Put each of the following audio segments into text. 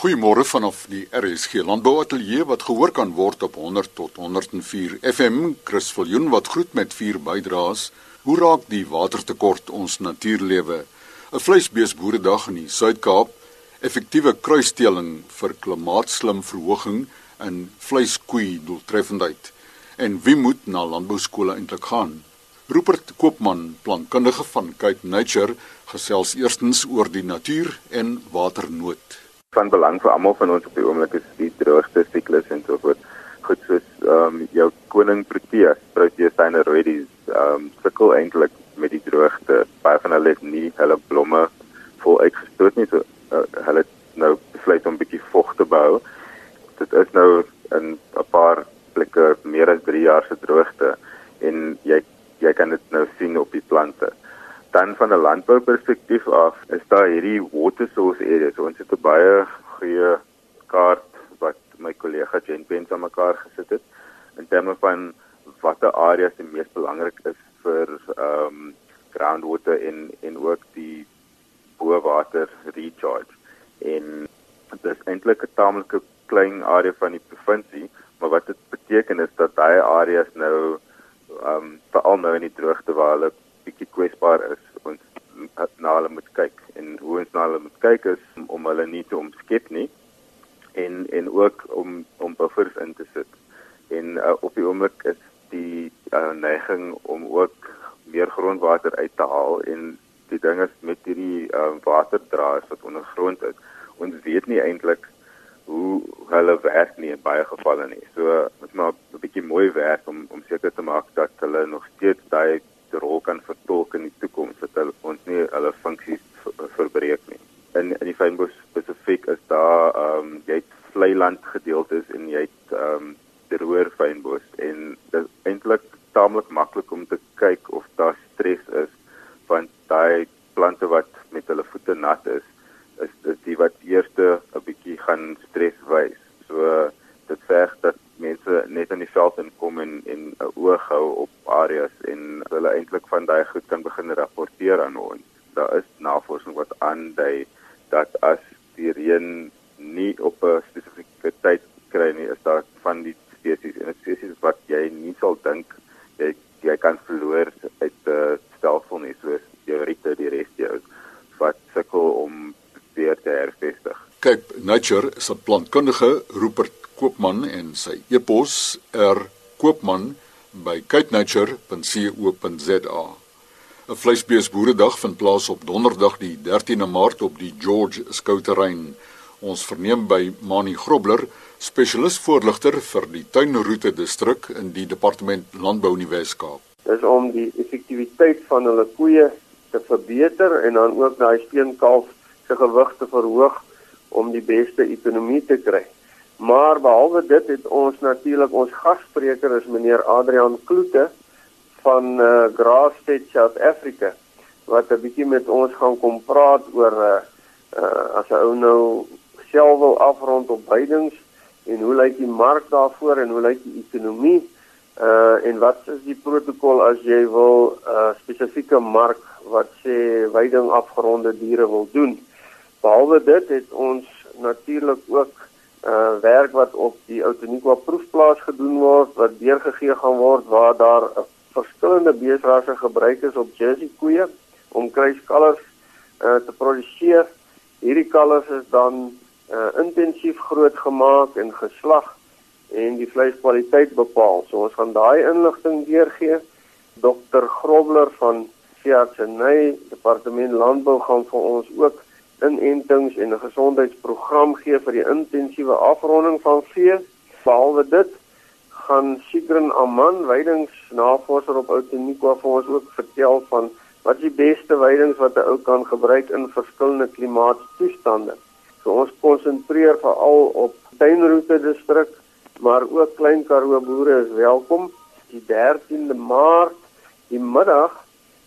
Goeiemôre vanaf die RSG Landbouateljee wat gehoor kan word op 100 tot 104 FM. Chris Viljoen wat groet met vier bydraes. Hoe raak die watertekort ons natuurlewe? 'n Vleisbeesboeredag in die Suid-Kaap, effektiewe kruisteling vir klimaatslim verhoging in vleiskoei doeltreffendheid. En wie moet na landbouskole eintlik gaan? Rupert Koopman, plantkundige van Cape Nature, gesels eerstens oor die natuur en waternood van belang vir almal van ons op die oomblik is die droogte siklus en so voort. Goed soos ehm um, jou koning Proteus, Proteus syneroides, ehm um, sukkel eintlik met die droogte. Baie van hulle het nie hulle blomme vol uitgestoot nie, so uh, hulle nou besluit om 'n bietjie vog te bou. Dit is nou in 'n paar plekke meer as 3 jaar se droogte en jy jy kan dit nou sien op die plante dan van 'n landbouperspektief af is daar hierdie water source areas. Ons het 'n baie goeie kaart wat my kollega Jen Pence aan mekaar gesit het in terme van watter areas die mees belangrik is vir ehm um, groundwater in in ook die boorwater recharge. En dit is eintlik 'n taamlike klein area van die provinsie, maar wat dit beteken is dat daai areas nou ehm um, veral nou in die droogte waar hulle bietjie kwesbaar is ons na hulle moet kyk en hoe ons na hulle moet kyk is om hulle nie te omskep nie en en ook om om buffers in te sit. En uh, op die oomblik is die uh, neiging om ook meer grondwater uit te haal en die ding is met hierdie uh, waterdraers wat ondergrond is. Ons weet nie eintlik hoe hulle werk nie in baie gevalle nie. So moet maar 'n bietjie mooi werk om om seker te maak dat hulle nog steeds daai rol kan vertolk in die toekoms dat hulle ons nie hulle funksies verbreek nie. In in die fynbos spesifiek is daar ehm um, jy het vlei land gedeeltes en jy het ehm um, droër fynbos en dit is eintlik taamlik maklik om te kyk of daar stres is want daai plante wat met hulle voete nat is is dit die wat eerste 'n bietjie gaan stres wys. So dit verg dat mense net in die veld inkom en en 'n oog hou op areas en hulle eintlik van daai goed kan begin rapporteer aan ons. Daar is navorsing wat aandui dat as die reën nie op 'n spesifieke tyd kry nie, is daar van die spesies en spesies wat jy nie sal dink jy jy kan verloor uit die stelsel nie soos die ritte die res jou wat sukkel om weer te hervestig. Kyk, Nature se plantkundige Rupert Koopman en sy e-pos er koopman by kitnature.co.za. 'n Vleisbeesboeredag vind plaas op Donderdag die 13de Maart op die George Skouterrein. Ons verneem by Mani Grobler, spesialis voorligter vir die tuinroete distrik in die departement Landbou in die Wes-Kaap. Dis om die effektiwiteit van hulle koeie te verbeter en dan ook daai steenkalf se gewig te verhoog om die beste ekonomie te kry. Maar behalwe dit het ons natuurlik ons gasspreker is meneer Adrian Kloete van uh, Grassfed South Africa wat 'n bietjie met ons gaan kom praat oor uh, uh, as 'n ou nou self wil afrond op veidings en hoe lyk die mark daarvoor en hoe lyk die ekonomie uh en wat is die protokol as jy wil 'n uh, spesifieke mark wat sê veiding afgeronde diere wil doen. Behalwe dit het ons natuurlik ook uh werk wat op die Outeniqua proefplaas gedoen word wat deurgegee gaan word waar daar verskillende beesrasse gebruik is op Jersey koeie om kruiskalvers uh te produseer. Hierdie kalvers is dan uh intensief grootgemaak en geslag en die vleiskwaliteit bepaal. So ons gaan daai inligting deurgee. Dr. Grobler van Siartsenay Departement Landbou gaan vir ons ook inentings en 'n gesondheidsprogram gee vir die intensiewe afronding van vee. Behalwe dit gaan Sigrin Aman, weidingsnavorser op Outeniqua vir ons ook vertel van wat die beste weidings wat 'n ou kan gebruik in verskillende klimaatstoestande. So ons konsentreer veral op tuinroete distrik, maar ook klein Karoo boere is welkom. Die 13de Maart, die middag,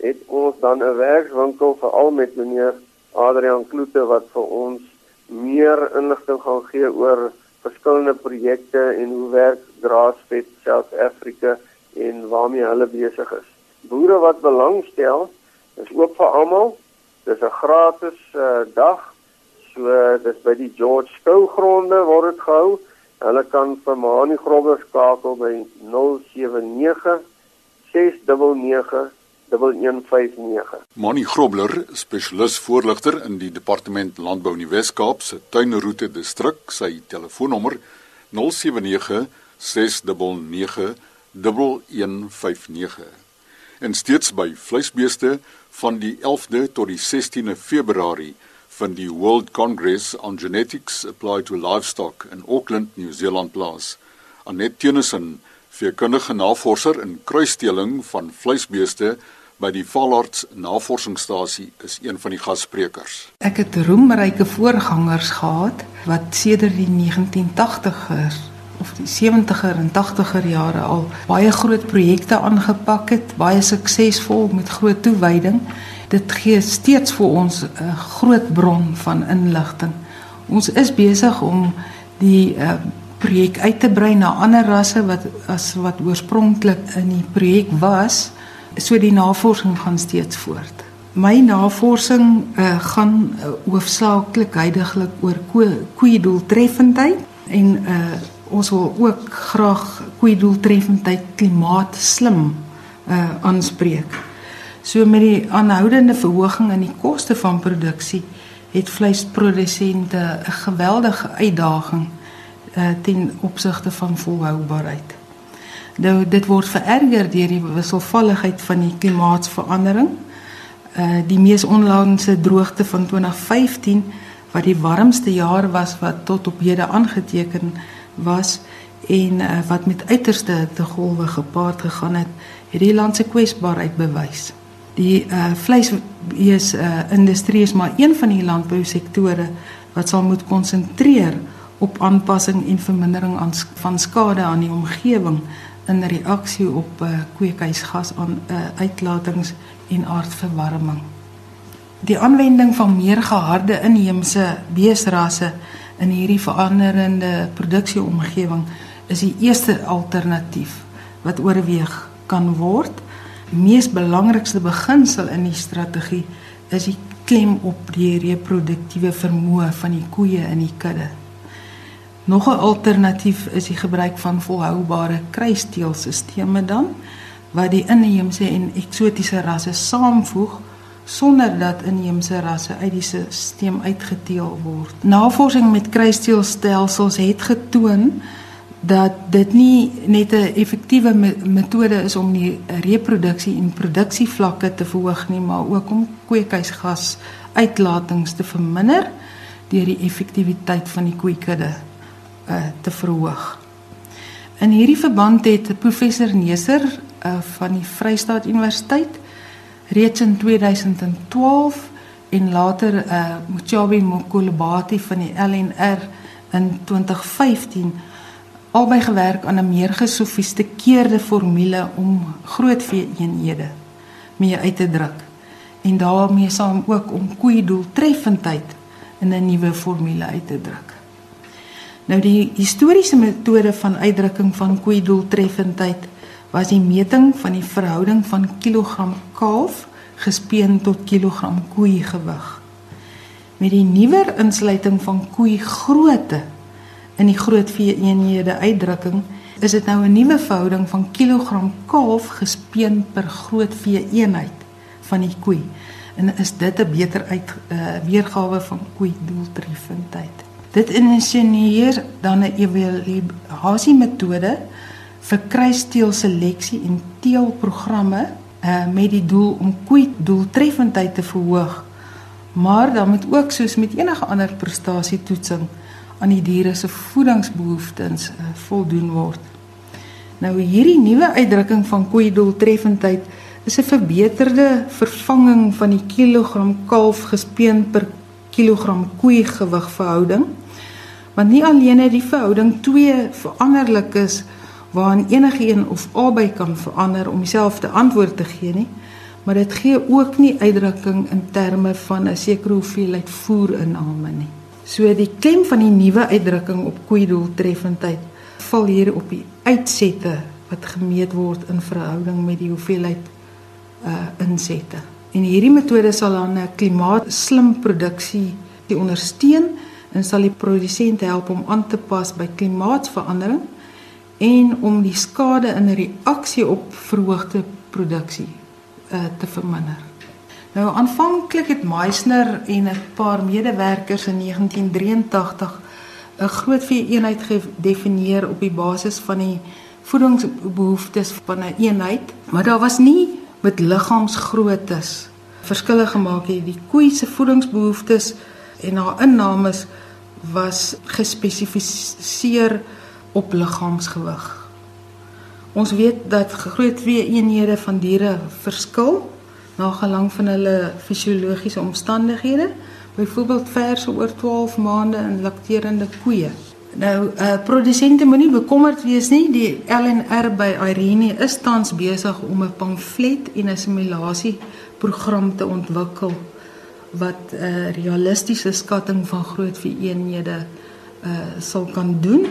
het ons dan 'n werkswinkel veral met meneer Adrian Kloete wat vir ons meer inligting gaan gee oor verskillende projekte en hoe werk Grassfed South Africa en waarmee hulle besig is. Boere wat belangstel, is oop vir almal. Dis 'n gratis uh, dag. So dis by die George Skou gronde word dit gehou. Hulle kan vir Mani Grobler skakel by 079 699 1159. Mani Grobler, spesialis voorligter in die Departement Landbou in die Wes-Kaap se tuinroete distrik, sy telefoonnommer 079 699 1159. En steeds by vleisbeeste van die 11de tot die 16de Februarie van die World Congress on Genetics Applied to Livestock in Auckland, New Zealand plaas. Annette Tennyson, veekundige navorser in kruisdeling van vleisbeeste by die Valarts Navorsingsstasie is een van die gassprekers. Ek het roemryke voorgangers gehad wat sedert die 1980ers of die 70er en 80er jare al baie groot projekte aangepak het, baie suksesvol met groot toewyding. Dit gee steeds vir ons 'n groot bron van inligting. Ons is besig om die uh, projek uit te brei na ander rasse wat as wat oorspronklik in die projek was so die navorsing gaan steeds voort. My navorsing uh, gaan uh, hoofsaaklik heidaglik oor koeie doeltreffendheid en uh, ons wil ook graag koeie doeltreffendheid klimaat slim uh, aanspreek. So met die aanhoudende verhoging in die koste van produksie het vleisprodusente 'n geweldige uitdaging uh, ten opsigte van volhoubaarheid. Nou dit word vererger deur die wisselvalligheid van die klimaatsverandering. Uh die mees onlangse droogte van 2015 wat die warmste jaar was wat tot op hede aangeteken was en uh, wat met uiterste hittegolwe gepaard gegaan het, het die land se kwesbaarheid bewys. Die uh vleisbees uh industrie is maar een van die landbousektore wat sal moet konsentreer op aanpassing en vermindering aan van skade aan die omgewing in reaksie op uh, kweekhuisgas aan uh, uitlatings en aardverwarming. Die aanwending van meer geharde inheemse beesrasse in hierdie veranderende produksieomgewing is die eerste alternatief wat oorweeg kan word. Mees belangrikste beginsel in die strategie is die klem op die reproduktiewe vermoë van die koeie in die kudde. Nog 'n alternatief is die gebruik van volhoubare kruisteelstelsels dan wat die inheemse en eksotiese rasse saamvoeg sonder dat inheemse rasse uit die stelsel uitgeteel word. Navorsing met kruisteelstelsels het getoon dat dit nie net 'n effektiewe metode is om die reproduksie en produksievlakke te verhoog nie, maar ook om kweekhuisgas uitlatings te verminder deur die effektiwiteit van die koeikudde uh, te verhoog. In hierdie verband het professor Neser uh, van die Vrystaat Universiteit reeds in 2012 en later uh, Mochabi Mokolobati van die LNR in 2015 albei gewerk aan 'n meer gesofistikeerde formule om groot vee-eenhede mee uit te druk en daarmee saam ook om koei doeltreffendheid in 'n nuwe formule uit te druk. Nou die historiese metode van uitdrukking van koei doeltreffendheid was die meting van die verhouding van kilogram kalf gespeen tot kilogram koei gewig. Met die nuwer insluiting van koei grootte in die groot vee eenhede uitdrukking is dit nou 'n nuwe verhouding van kilogram kalf gespeen per groot vee eenheid van die koei. En is dit 'n beter uit uh, weergawe van koei doeltreffendheid? Dit insinueer dan 'n evaluasie metode vir kruisteelseleksie en teelprogramme uh, met die doel om koei doeltreffendheid te verhoog. Maar dan moet ook soos met enige ander prestasietoetsing aan die diere se voedingsbehoeftes uh, voldoen word. Nou hierdie nuwe uitdrukking van koei doeltreffendheid is 'n verbeterde vervanging van die kilogram kalf gespeen per kilogram koei gewig verhouding want nie alleen het die verhouding twee veranderlik is waarin enige een of albei kan verander om dieselfde antwoord te gee nie maar dit gee ook nie uitdrukking in terme van 'n sekere hoeveelheid voer inname nie so die klem van die nuwe uitdrukking op koei doeltreffendheid val hier op die uitsette wat gemeet word in verhouding met die hoeveelheid uh insette en hierdie metode sal dan 'n klimaatslim produksie die ondersteun en sal die produsent help om aan te pas by klimaatsverandering en om die skade in reaksie op verhoogde produksie uh, te verminder. Nou aanvanklik het Meisner en 'n paar medewerkers in 1983 'n groot vee-eenheid gedefinieer op die basis van die voedingsbehoeftes van 'n eenheid, maar daar was nie met liggaamsgroottes verskille gemaak nie. Die koei se voedingsbehoeftes en haar innames was gespesifiseer op liggaamsgewig. Ons weet dat groot vee-eenhede van diere verskil na gelang van hulle fisiologiese omstandighede byvoorbeeld verse oor 12 maande in lakterende koeie. Nou, uh produsente moenie bekommerd wees nie. Die LNR by Irene is tans besig om 'n pamflet en 'n simulasie program te ontwikkel wat 'n uh, eh, realistiese skatting van groot vereenhede uh sal kan doen.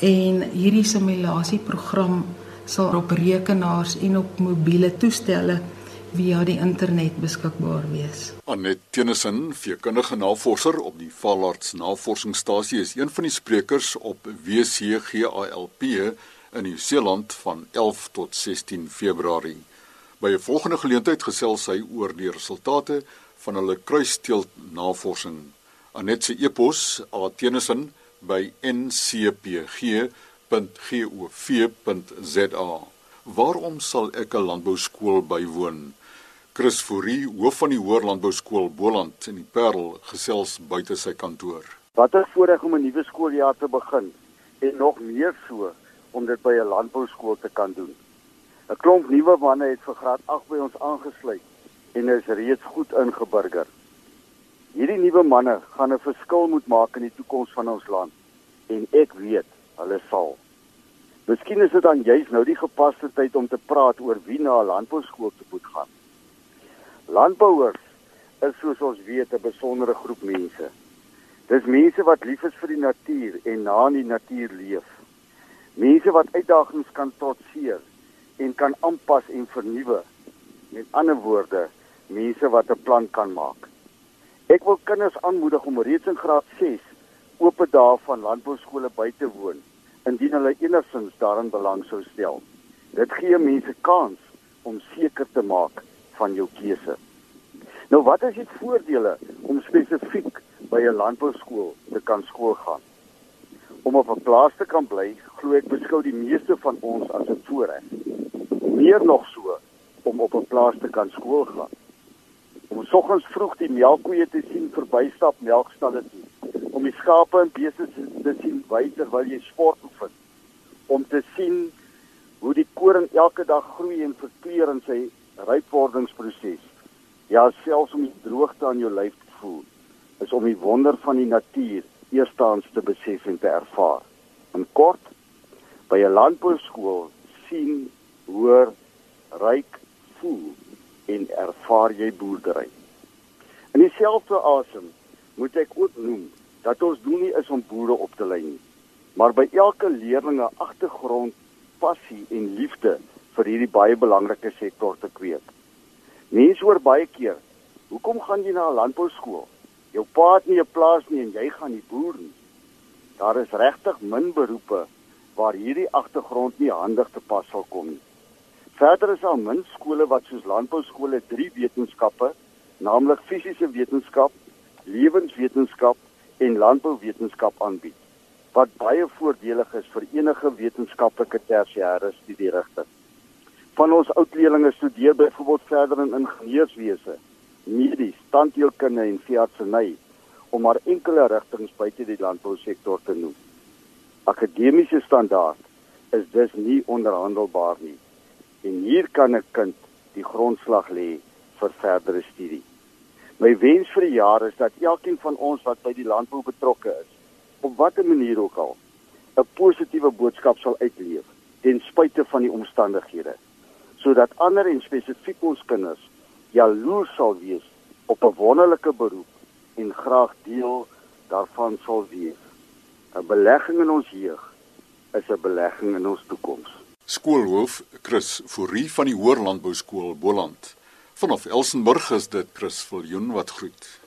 En hierdie simulasie program sal op rekenaars en op mobiele toestelle via die internet beskikbaar wees. Anet Tennyson, veekundige navorser op die Valarts Navorsingsstasie is een van die sprekers op WCGALP in Nieu-Seeland van 11 tot 16 Februarie. By 'n volgende geleentheid gesels hy oor die resultate van hulle kruisteelt navorsing. Anet se e-pos atennison@ncpg.gov.za. Waarom sal ek 'n landbouskool bywoon? Chris Fourie, hoof van die Hoër Landbou Skool Boland in die Parel, gesels buite sy kantoor. Wat 'n voorreg om 'n nuwe skooljaar te begin en nog meer so om dit by 'n landbouskool te kan doen. 'n Klomp nuwe manne het vir graad 8 by ons aangesluit en is reeds goed ingeburger. Hierdie nuwe manne gaan 'n verskil moet maak in die toekoms van ons land en ek weet hulle sal. Miskien is dit dan juist nou die gepaste tyd om te praat oor wie na 'n landbouskool moet gaan. Landbouers is soos ons weet 'n besondere groep mense. Dis mense wat lief is vir die natuur en na in die natuur leef. Mense wat uitdagings kan trotseer en kan aanpas en vernuwe. Met ander woorde, mense wat 'n plan kan maak. Ek wil kinders aanmoedig om reeds in graad 6 oop dae van landbouskole by te woon indien hulle enigsins daarin belang sou stel. Dit gee mense kans om seker te maak van jou keuse. Nou wat is die voordele om spesifiek by 'n landbouskool te kan skool gaan? Om op 'n plaas te kan bly, glo ek beskou die meeste van ons as 'n voorreg. Meer nog so om op 'n plaas te kan skool gaan. Om soggens vroeg die melkkoeie te sien verbystap melkstalle toe, om die skape en beeste te sien wy terwyl jy sport oefen, om te sien hoe die koring elke dag groei en verkleur in sy rypwordingsproses. Ja, selfs om die droogte aan jou lyf te voel, is om die wonder van die natuur eerstens te besef en te ervaar. In kort, by 'n landbouskool sien, hoor, ruik, voel en ervaar jy boerdery. In dieselfde asem moet ek ook noem dat ons doel nie is om boere op te lei nie, maar by elke leerling 'n agtergrond, passie en liefde vir hierdie baie belangrike sektor te kweek. Mense hoor baie keer, "Hoekom gaan jy na 'n landbouskool? Jou pa het nie 'n plaas nie en jy gaan nie boer nie." Daar is regtig min beroepe waar hierdie agtergrond nie handig te pas sal kom nie. Verder is daar min skole wat soos landbouskole drie wetenskappe, naamlik fisiese wetenskap, lewenswetenskap en landbouwetenskap aanbied, wat baie voordelig is vir enige wetenskaplike tersiêre studierigting van ons oud leerlinge studeer byvoorbeeld verder in ingenieurswese, medies, tandheelkunde en veeartseny om maar enkele rigtings buite die landbousektor te noem. Akademiese standaard is dus nie onderhandelbaar nie. En hier kan 'n kind die grondslag lê vir verdere studie. My wens vir die jaar is dat elkeen van ons wat by die landbou betrokke is, op watter manier ook al, 'n positiewe boodskap sal uitleef ten spyte van die omstandighede sodat ander en spesifiek ons kinders jaloers sal wees op 'n wonderlike beroep en graag deel daarvan sal wees. 'n Belegging in ons jeug is 'n belegging in ons toekoms. Skoolhoof Chris Fourie van die Hoër Landbou Skool Boland. Vanaf Elsenburg is dit Chris Viljoen wat groet.